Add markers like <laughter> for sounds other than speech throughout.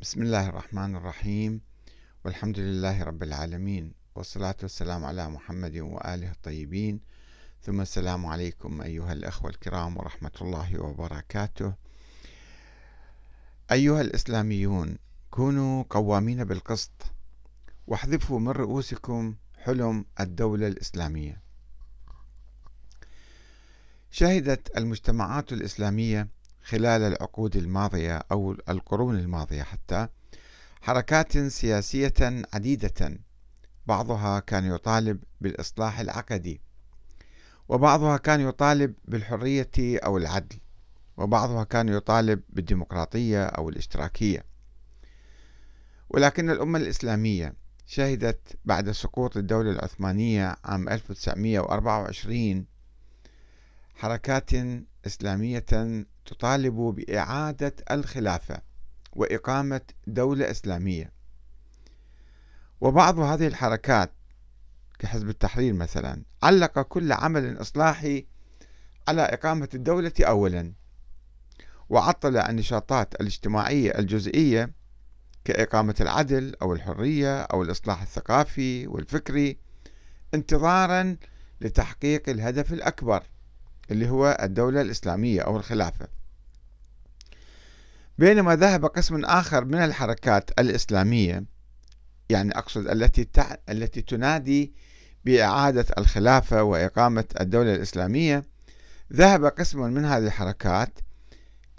بسم الله الرحمن الرحيم. والحمد لله رب العالمين. والصلاة والسلام على محمد وآله الطيبين. ثم السلام عليكم أيها الأخوة الكرام ورحمة الله وبركاته. أيها الإسلاميون كونوا قوامين بالقسط. واحذفوا من رؤوسكم حلم الدولة الإسلامية. شهدت المجتمعات الإسلامية خلال العقود الماضية أو القرون الماضية حتى حركات سياسية عديدة. بعضها كان يطالب بالإصلاح العقدي وبعضها كان يطالب بالحرية أو العدل وبعضها كان يطالب بالديمقراطية أو الاشتراكية. ولكن الأمة الإسلامية شهدت بعد سقوط الدولة العثمانية عام 1924 حركات إسلامية تطالب بإعادة الخلافة وإقامة دولة إسلامية. وبعض هذه الحركات كحزب التحرير مثلا علق كل عمل إصلاحي على إقامة الدولة أولا وعطل النشاطات الاجتماعية الجزئية كإقامة العدل أو الحرية أو الإصلاح الثقافي والفكري انتظارا لتحقيق الهدف الأكبر. اللي هو الدولة الإسلامية أو الخلافة. بينما ذهب قسم آخر من الحركات الإسلامية يعني أقصد التي تع... التي تنادي بإعادة الخلافة وإقامة الدولة الإسلامية ذهب قسم من هذه الحركات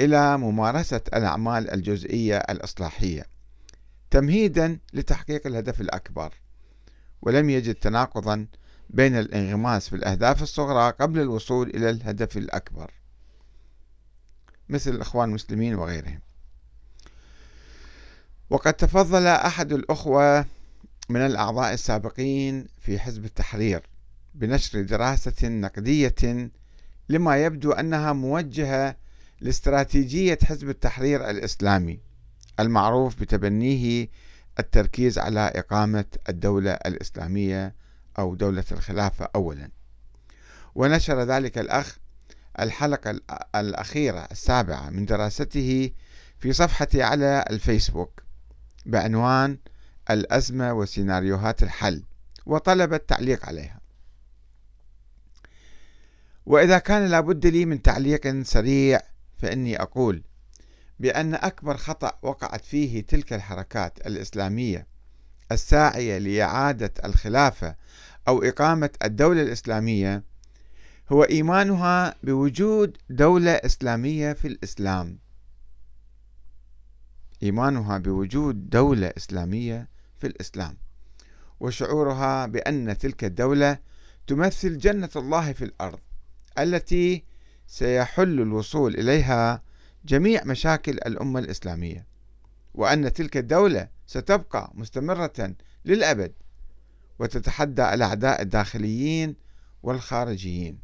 إلى ممارسة الأعمال الجزئية الإصلاحية تمهيدا لتحقيق الهدف الأكبر ولم يجد تناقضا بين الانغماس في الأهداف الصغرى قبل الوصول إلى الهدف الأكبر مثل الإخوان المسلمين وغيرهم. وقد تفضل أحد الأخوة من الأعضاء السابقين في حزب التحرير بنشر دراسة نقدية لما يبدو أنها موجهة لاستراتيجية حزب التحرير الإسلامي المعروف بتبنيه التركيز على إقامة الدولة الإسلامية أو دولة الخلافة أولا. ونشر ذلك الأخ الحلقة الأخيرة السابعة من دراسته في صفحته على الفيسبوك بعنوان الأزمة وسيناريوهات الحل وطلب التعليق عليها. وإذا كان لابد لي من تعليق سريع فإني أقول بأن أكبر خطأ وقعت فيه تلك الحركات الإسلامية الساعية لإعادة الخلافة أو إقامة الدولة الإسلامية هو إيمانها بوجود دولة إسلامية في الإسلام. إيمانها بوجود دولة إسلامية في الإسلام. وشعورها بأن تلك الدولة تمثل جنة الله في الأرض التي سيحل الوصول إليها جميع مشاكل الأمة الإسلامية. وأن تلك الدولة ستبقى مستمرة للأبد. وتتحدى الأعداء الداخليين والخارجيين.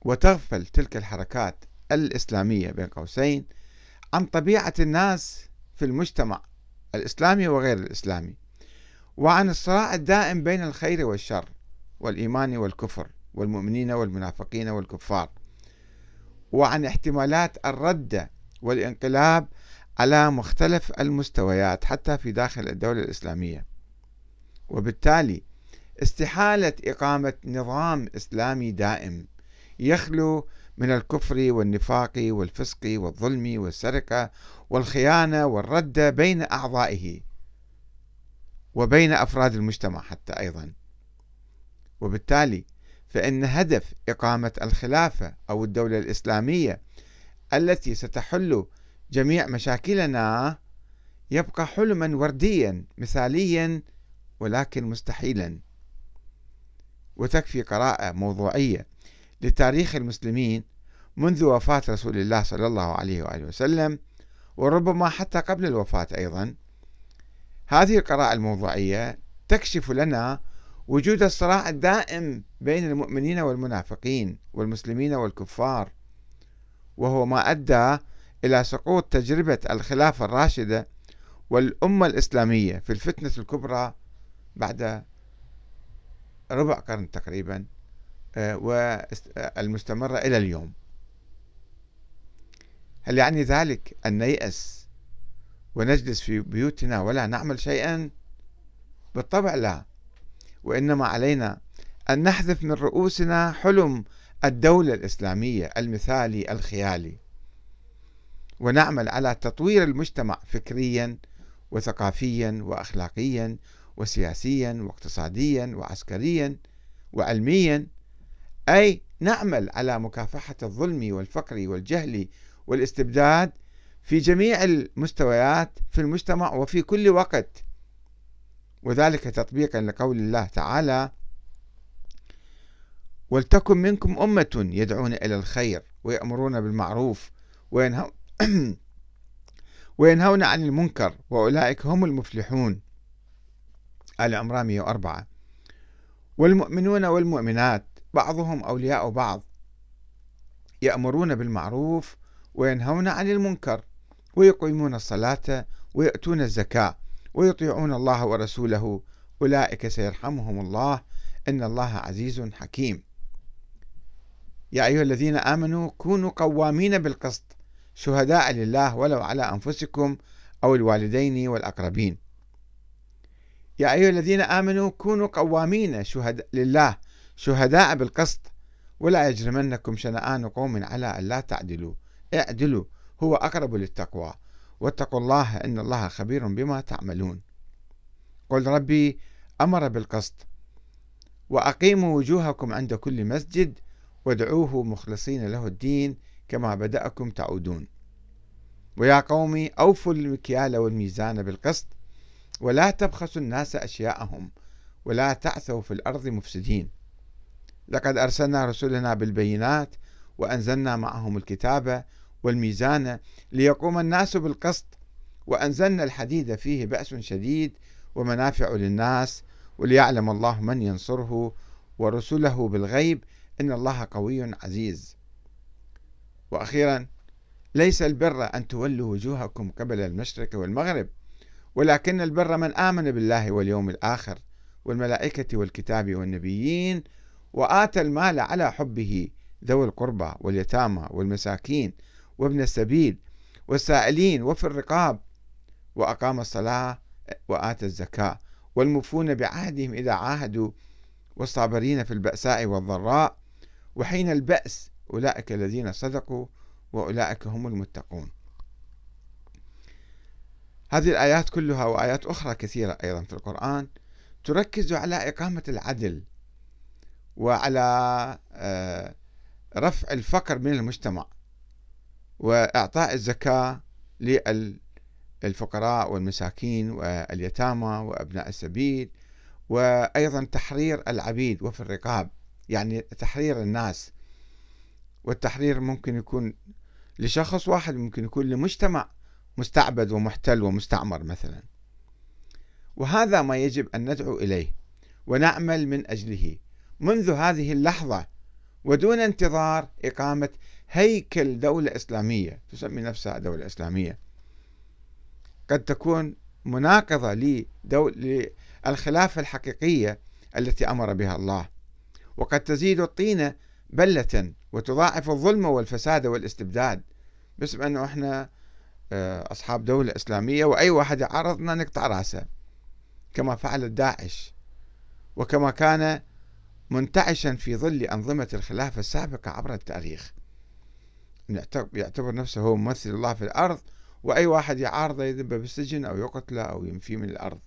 وتغفل تلك الحركات الإسلامية بين قوسين عن طبيعة الناس في المجتمع الإسلامي وغير الإسلامي وعن الصراع الدائم بين الخير والشر والإيمان والكفر والمؤمنين والمنافقين والكفار وعن احتمالات الردة والانقلاب على مختلف المستويات حتى في داخل الدولة الإسلامية. وبالتالي استحالة إقامة نظام إسلامي دائم يخلو من الكفر والنفاق والفسق والظلم والسرقة والخيانة والردة بين أعضائه وبين أفراد المجتمع حتى أيضا. وبالتالي فإن هدف إقامة الخلافة أو الدولة الإسلامية التي ستحل جميع مشاكلنا يبقى حلما ورديا مثاليا ولكن مستحيلا. وتكفي قراءة موضوعية لتاريخ المسلمين منذ وفاة رسول الله صلى الله عليه وآله وسلم وربما حتى قبل الوفاة أيضا. هذه القراءة الموضوعية تكشف لنا وجود الصراع الدائم بين المؤمنين والمنافقين والمسلمين والكفار وهو ما أدى إلى سقوط تجربة الخلافة الراشدة والأمة الإسلامية في الفتنة الكبرى بعد ربع قرن تقريبا آه، والمستمرة إلى اليوم. هل يعني ذلك أن نيأس ونجلس في بيوتنا ولا نعمل شيئا؟ بالطبع لا وإنما علينا أن نحذف من رؤوسنا حلم الدولة الإسلامية المثالي الخيالي. ونعمل على تطوير المجتمع فكريا وثقافيا واخلاقيا وسياسيا واقتصاديا وعسكريا وعلميا. أي نعمل على مكافحة الظلم والفقر والجهل والاستبداد في جميع المستويات في المجتمع وفي كل وقت. وذلك تطبيقا لقول الله تعالى ولتكن منكم أمة يدعون إلى الخير ويأمرون بالمعروف وينهون <clears throat> وينهون عن المنكر وأولئك هم المفلحون. آل عمران 104 والمؤمنون والمؤمنات بعضهم أولياء بعض يأمرون بالمعروف وينهون عن المنكر ويقيمون الصلاة ويأتون الزكاة ويطيعون الله ورسوله. أولئك سيرحمهم الله. إن الله عزيز حكيم. يا أيها الذين آمنوا كونوا قوامين بالقسط شهداء لله ولو على أنفسكم أو الوالدين والأقربين. يا أيها الذين آمنوا كونوا قوامين شهداء لله شهداء بالقسط ولا يجرمنكم شنآن قوم على أن لا تعدلوا. اعدلوا هو أقرب للتقوى. واتقوا الله إن الله خبير بما تعملون. قل ربي أمر بالقسط وأقيموا وجوهكم عند كل مسجد وادعوه مخلصين له الدين كما بدأكم تعودون. ويا قوم أوفوا المكيال والميزان بالقسط ولا تبخسوا الناس أشياءهم ولا تعثوا في الأرض مفسدين. لقد أرسلنا رسلنا بالبينات وأنزلنا معهم الكتاب والميزان ليقوم الناس بالقسط وأنزلنا الحديد فيه بأس شديد ومنافع للناس وليعلم الله من ينصره ورسله بالغيب إن الله قوي عزيز. وأخيرا ليس البر أن تولوا وجوهكم قبل المشرق والمغرب. ولكن البر من آمن بالله واليوم الآخر والملائكة والكتاب والنبيين وآتى المال على حبه ذوي القربى واليتامى والمساكين وابن السبيل والسائلين وفي الرقاب وأقام الصلاة وآتى الزكاة والمفون بعهدهم إذا عاهدوا والصابرين في البأساء والضراء وحين البأس أولئك الذين صدقوا وأولئك هم المتقون هذه الآيات كلها وآيات أخرى كثيرة أيضا في القرآن تركز على إقامة العدل وعلى آه، رفع الفقر من المجتمع وإعطاء الزكاة للفقراء والمساكين واليتامى وأبناء السبيل وأيضا تحرير العبيد وفي الرقاب يعني تحرير الناس والتحرير ممكن يكون لشخص واحد ممكن يكون لمجتمع مستعبد ومحتل ومستعمر مثلا. وهذا ما يجب أن ندعو إليه ونعمل من أجله. منذ هذه اللحظة ودون انتظار إقامة هيكل دولة إسلامية تسمي نفسها دولة إسلامية قد تكون مناقضة للخلافة الحقيقية التي أمر بها الله. وقد تزيد الطينة بلة وتضاعف الظلم والفساد والاستبداد. باسم أنه إحنا أصحاب دولة إسلامية وأي واحد يعارضنا نقطع رأسه كما فعل داعش. وكما كان منتعشا في ظل أنظمة الخلافة السابقة عبر التاريخ. يعتبر نفسه هو ممثل الله في الأرض وأي واحد يعارضه يذبه بالسجن أو يقتله أو ينفيه من الأرض.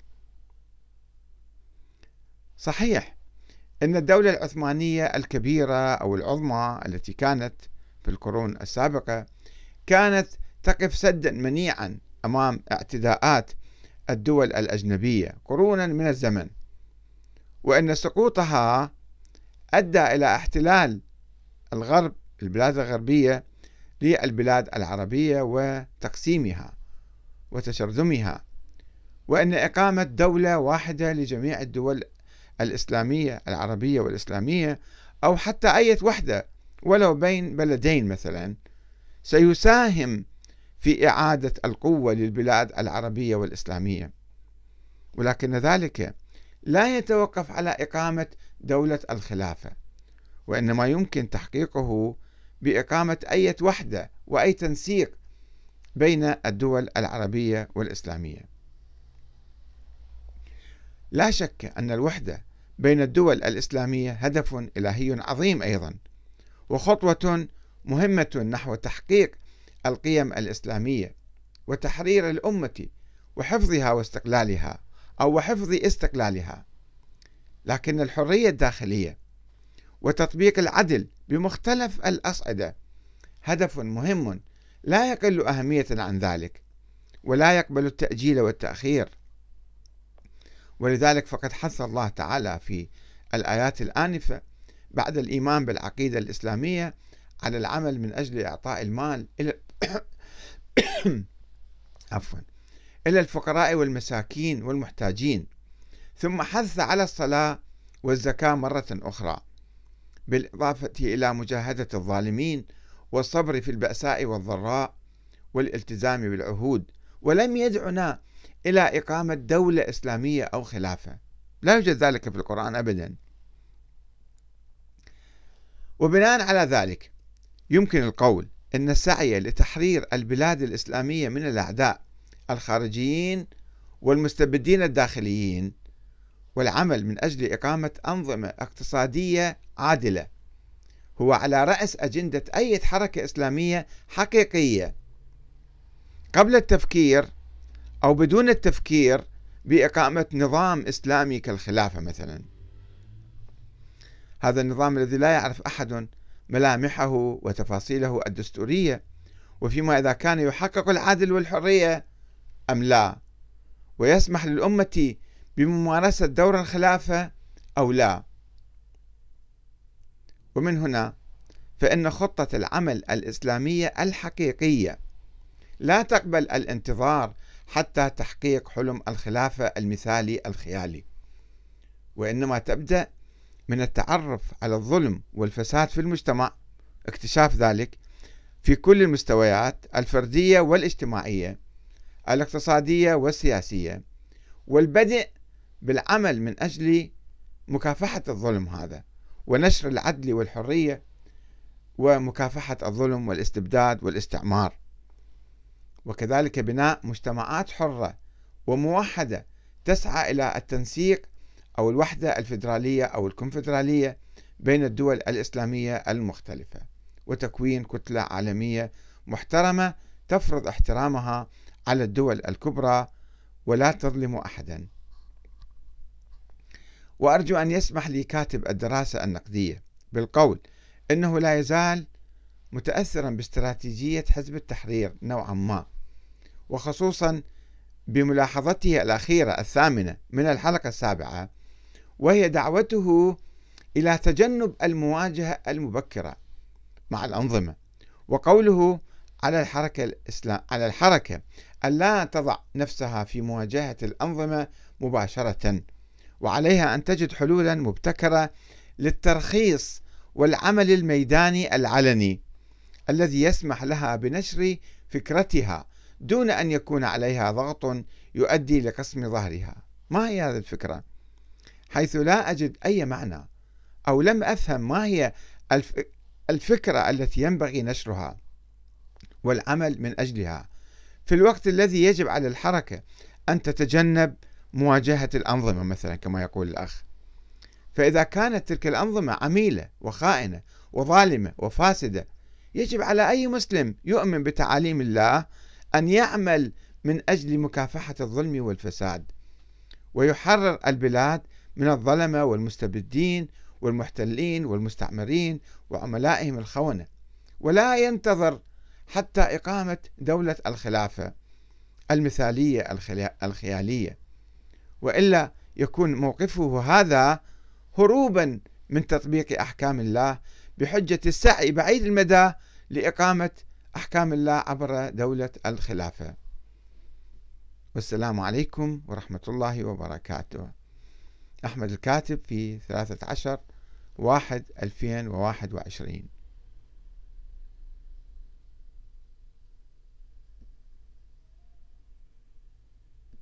صحيح أن الدولة العثمانية الكبيرة أو العظمى التي كانت في القرون السابقة كانت تقف سدا منيعا أمام اعتداءات الدول الأجنبية قرونا من الزمن. وأن سقوطها أدى إلى احتلال الغرب البلاد الغربية للبلاد العربية وتقسيمها وتشرذمها. وأن إقامة دولة واحدة لجميع الدول الإسلامية العربية والإسلامية أو حتى أي وحدة ولو بين بلدين مثلا سيساهم في إعادة القوة للبلاد العربية والإسلامية. ولكن ذلك لا يتوقف على إقامة دولة الخلافة وإنما يمكن تحقيقه بإقامة أي وحدة وأي تنسيق بين الدول العربية والإسلامية. لا شك أن الوحدة بين الدول الإسلامية هدف إلهي عظيم أيضا وخطوة مهمة نحو تحقيق القيم الإسلامية وتحرير الأمة وحفظها واستقلالها أو وحفظ استقلالها. لكن الحرية الداخلية وتطبيق العدل بمختلف الأصعدة هدف مهم لا يقل أهمية عن ذلك ولا يقبل التأجيل والتأخير. ولذلك فقد حث الله تعالى في الآيات الآنفة بعد الإيمان بالعقيدة الإسلامية على العمل من أجل إعطاء المال <coughs> عفوا إلى الفقراء والمساكين والمحتاجين ثم حث على الصلاة والزكاة مرة أخرى بالإضافة إلى مجاهدة الظالمين والصبر في البأساء والضراء والالتزام بالعهود ولم يدعنا إلى إقامة دولة إسلامية أو خلافة. لا يوجد ذلك في القرآن أبدا. وبناء على ذلك يمكن القول أن السعي لتحرير البلاد الإسلامية من الأعداء الخارجيين والمستبدين الداخليين والعمل من أجل إقامة أنظمة اقتصادية عادلة هو على رأس أجندة أي حركة إسلامية حقيقية. قبل التفكير أو بدون التفكير بإقامة نظام إسلامي كالخلافة مثلا. هذا النظام الذي لا يعرف أحد ملامحه وتفاصيله الدستورية وفيما إذا كان يحقق العدل والحرية أم لا. ويسمح للأمة بممارسة دور الخلافة أو لا. ومن هنا فإن خطة العمل الإسلامية الحقيقية لا تقبل الانتظار حتى تحقيق حلم الخلافة المثالي الخيالي. وإنما تبدأ من التعرف على الظلم والفساد في المجتمع. اكتشاف ذلك في كل المستويات الفردية والاجتماعية الاقتصادية والسياسية والبدء بالعمل من أجل مكافحة الظلم هذا ونشر العدل والحرية ومكافحة الظلم والاستبداد والاستعمار. وكذلك بناء مجتمعات حرة وموحدة تسعى إلى التنسيق أو الوحدة الفيدرالية أو الكونفدرالية بين الدول الإسلامية المختلفة. وتكوين كتلة عالمية محترمة تفرض احترامها على الدول الكبرى ولا تظلم أحدا. وأرجو أن يسمح لي كاتب الدراسة النقدية بالقول إنه لا يزال متأثرا باستراتيجية حزب التحرير نوعا ما وخصوصا بملاحظته الأخيرة الثامنة من الحلقة السابعة وهي دعوته إلى تجنب المواجهة المبكرة مع الأنظمة وقوله على الحركة الإسلام على الحركة أن لا تضع نفسها في مواجهة الأنظمة مباشرة وعليها أن تجد حلولا مبتكرة للترخيص والعمل الميداني العلني الذي يسمح لها بنشر فكرتها دون أن يكون عليها ضغط يؤدي لقسم ظهرها ما هي هذه الفكرة؟ حيث لا أجد أي معنى أو لم أفهم ما هي الفكرة التي ينبغي نشرها والعمل من أجلها. في الوقت الذي يجب على الحركة أن تتجنب مواجهة الأنظمة مثلا كما يقول الأخ. فإذا كانت تلك الأنظمة عميلة وخائنة وظالمة وفاسدة يجب على أي مسلم يؤمن بتعاليم الله أن يعمل من أجل مكافحة الظلم والفساد ويحرر البلاد من الظلمة والمستبدين والمحتلين والمستعمرين وعملائهم الخونة. ولا ينتظر حتى إقامة دولة الخلافة المثالية الخيالية. وإلا يكون موقفه هذا هروبا من تطبيق أحكام الله بحجة السعي بعيد المدى لإقامة أحكام الله عبر دولة الخلافة. والسلام عليكم ورحمة الله وبركاته. أحمد الكاتب في 13 واحد 2021